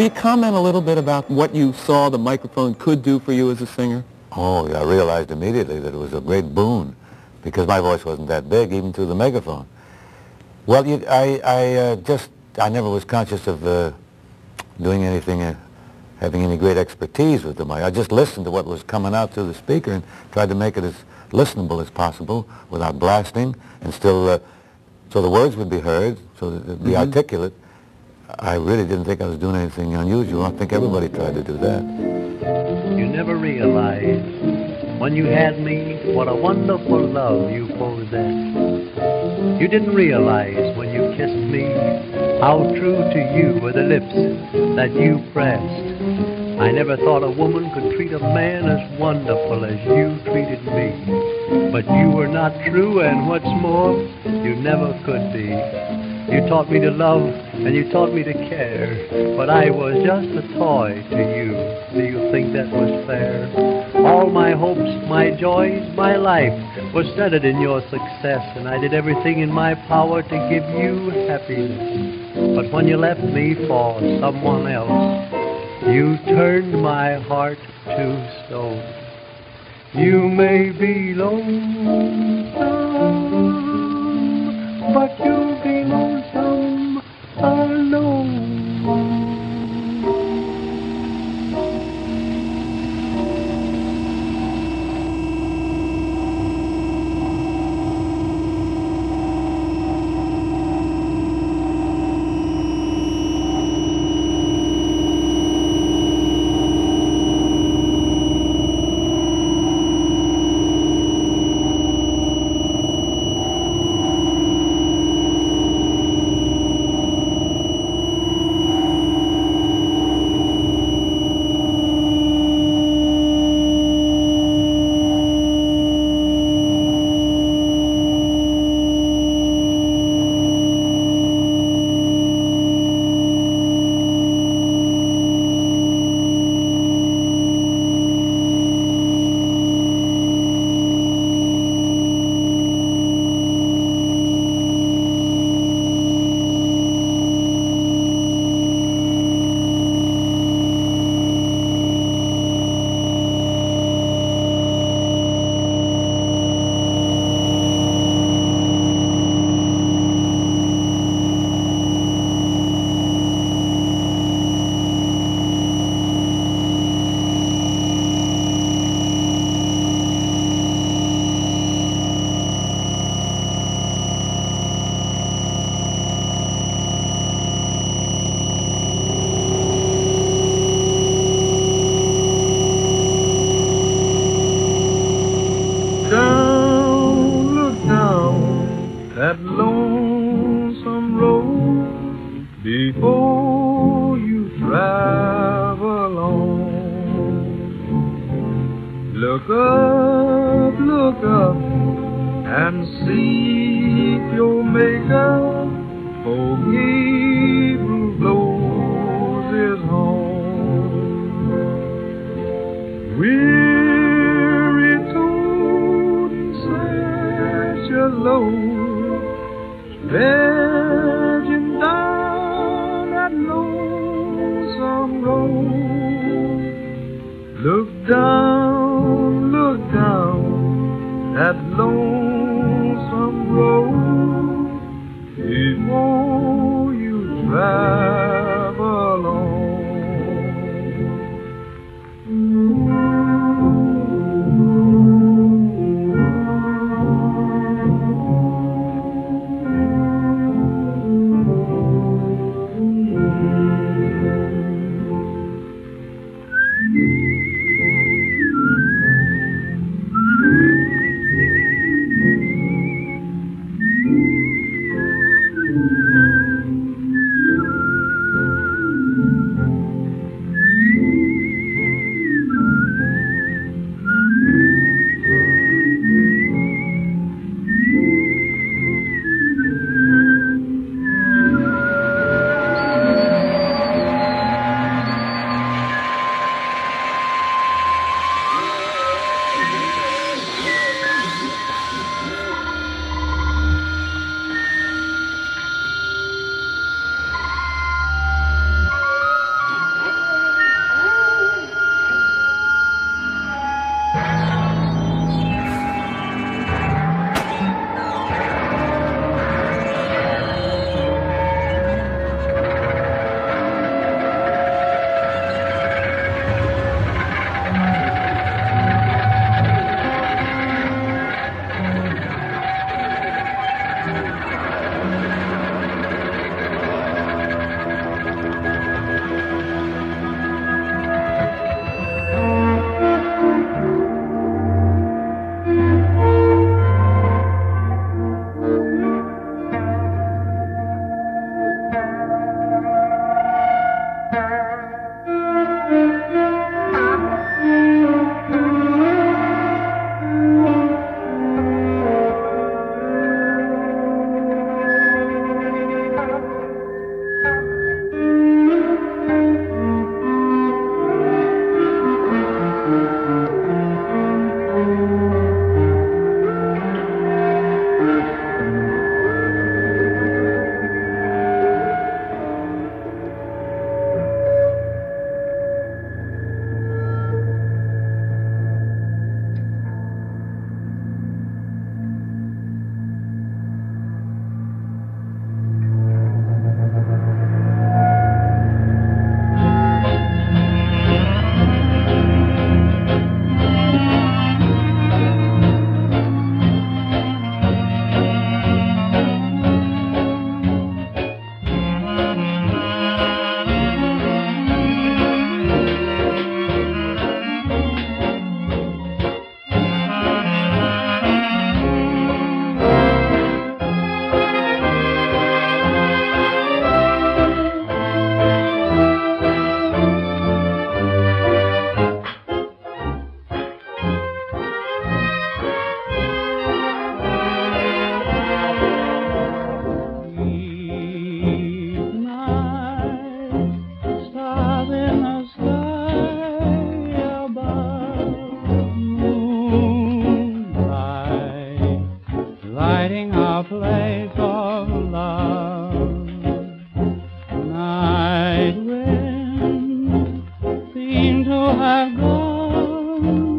Will you comment a little bit about what you saw the microphone could do for you as a singer? Oh, I realized immediately that it was a great boon because my voice wasn't that big, even through the megaphone. Well, you, I, I uh, just, I never was conscious of uh, doing anything, uh, having any great expertise with the mic. I just listened to what was coming out through the speaker and tried to make it as listenable as possible without blasting and still, uh, so the words would be heard, so that it'd be mm-hmm. articulate. I really didn't think I was doing anything unusual. I think everybody tried to do that. You never realized when you had me what a wonderful love you possessed. You didn't realize when you kissed me how true to you were the lips that you pressed. I never thought a woman could treat a man as wonderful as you treated me. But you were not true, and what's more, you never could be. You taught me to love, and you taught me to care, but I was just a toy to you. Do you think that was fair? All my hopes, my joys, my life was centered in your success, and I did everything in my power to give you happiness. But when you left me for someone else, you turned my heart to stone. You may be lonesome, but lonesome Oh, alone. road. Look down, look down at lonely. Deep in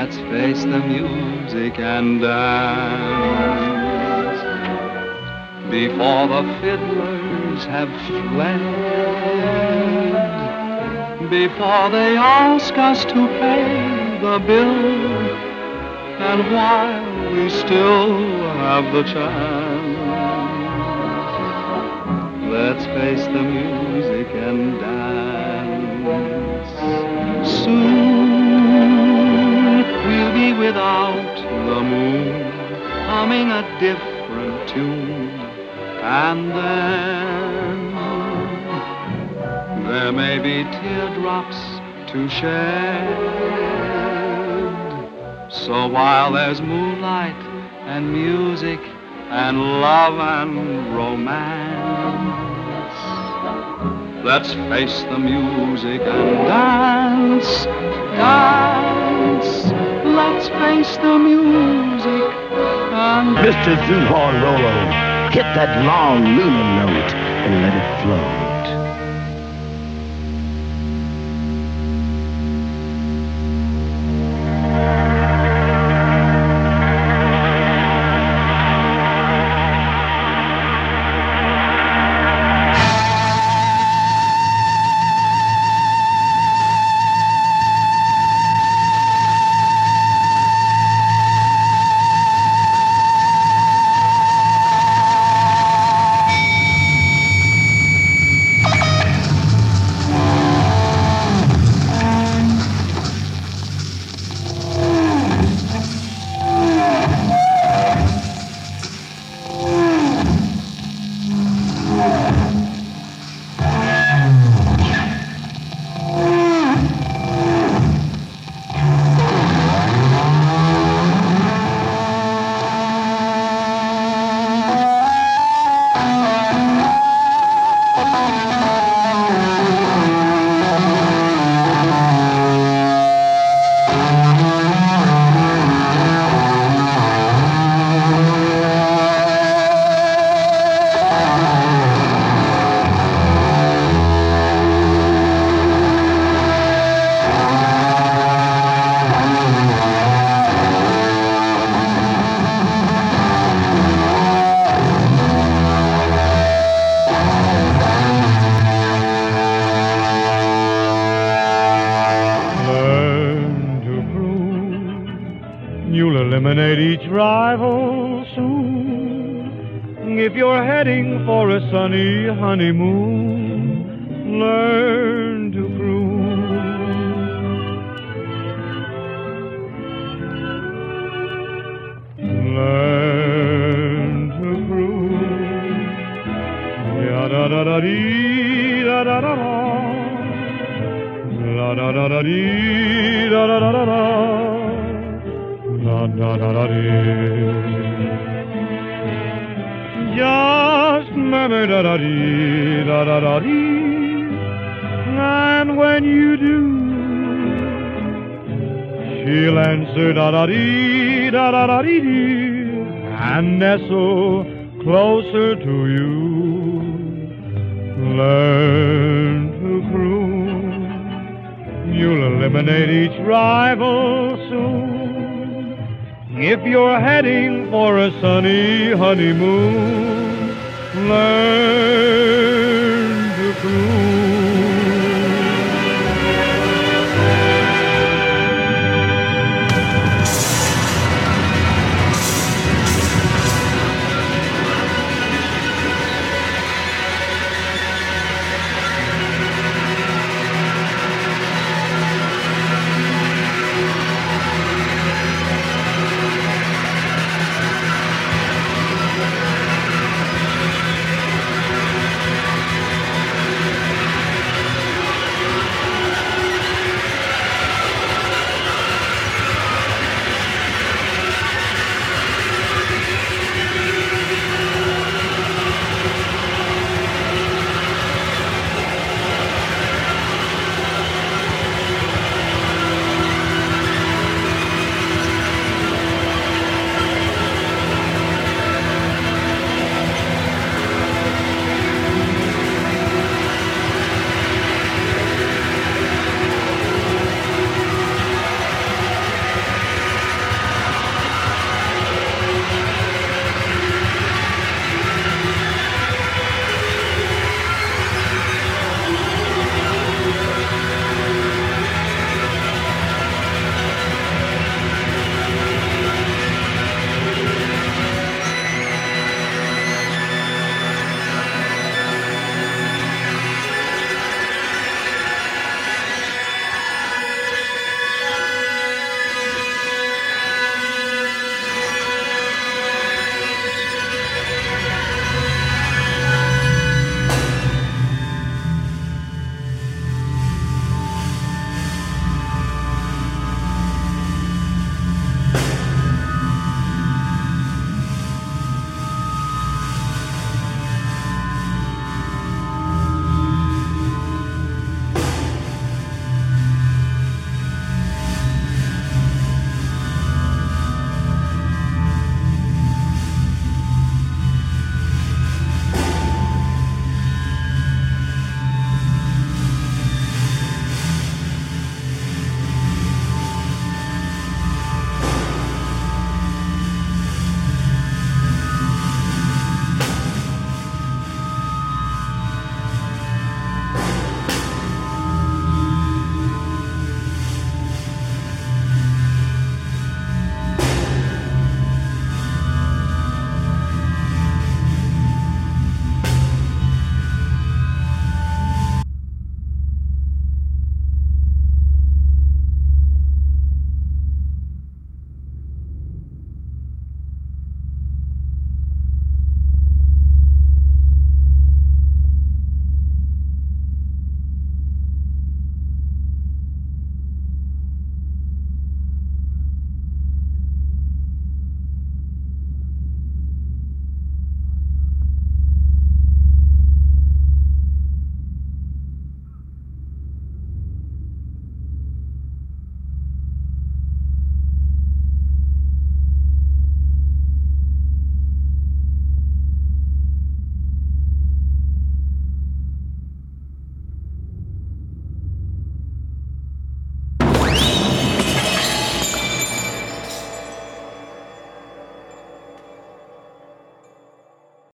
Let's face the music and dance. Before the fiddlers have fled, before they ask us to pay the bill, and while we still have the chance, let's face the music and dance. Soon be without the moon, humming a different tune, and then there may be teardrops to shed. So while there's moonlight and music and love and romance, let's face the music and dance, dance. Let's face the music and Mr. Zuhorn Rolo, hit that long Luna note and let it float. If you're heading for a sunny honeymoon, learn to cruise. Learn to cruise. Ya da da da dee da da da da. La da da da dee da da da da da. La da da da dee. Just murmur da da dee da da da dee. And when you do, she'll answer da da dee da da da dee dee. And nestle closer to you. Learn to cruise. You'll eliminate each rival soon. If you're heading for a sunny honeymoon, learn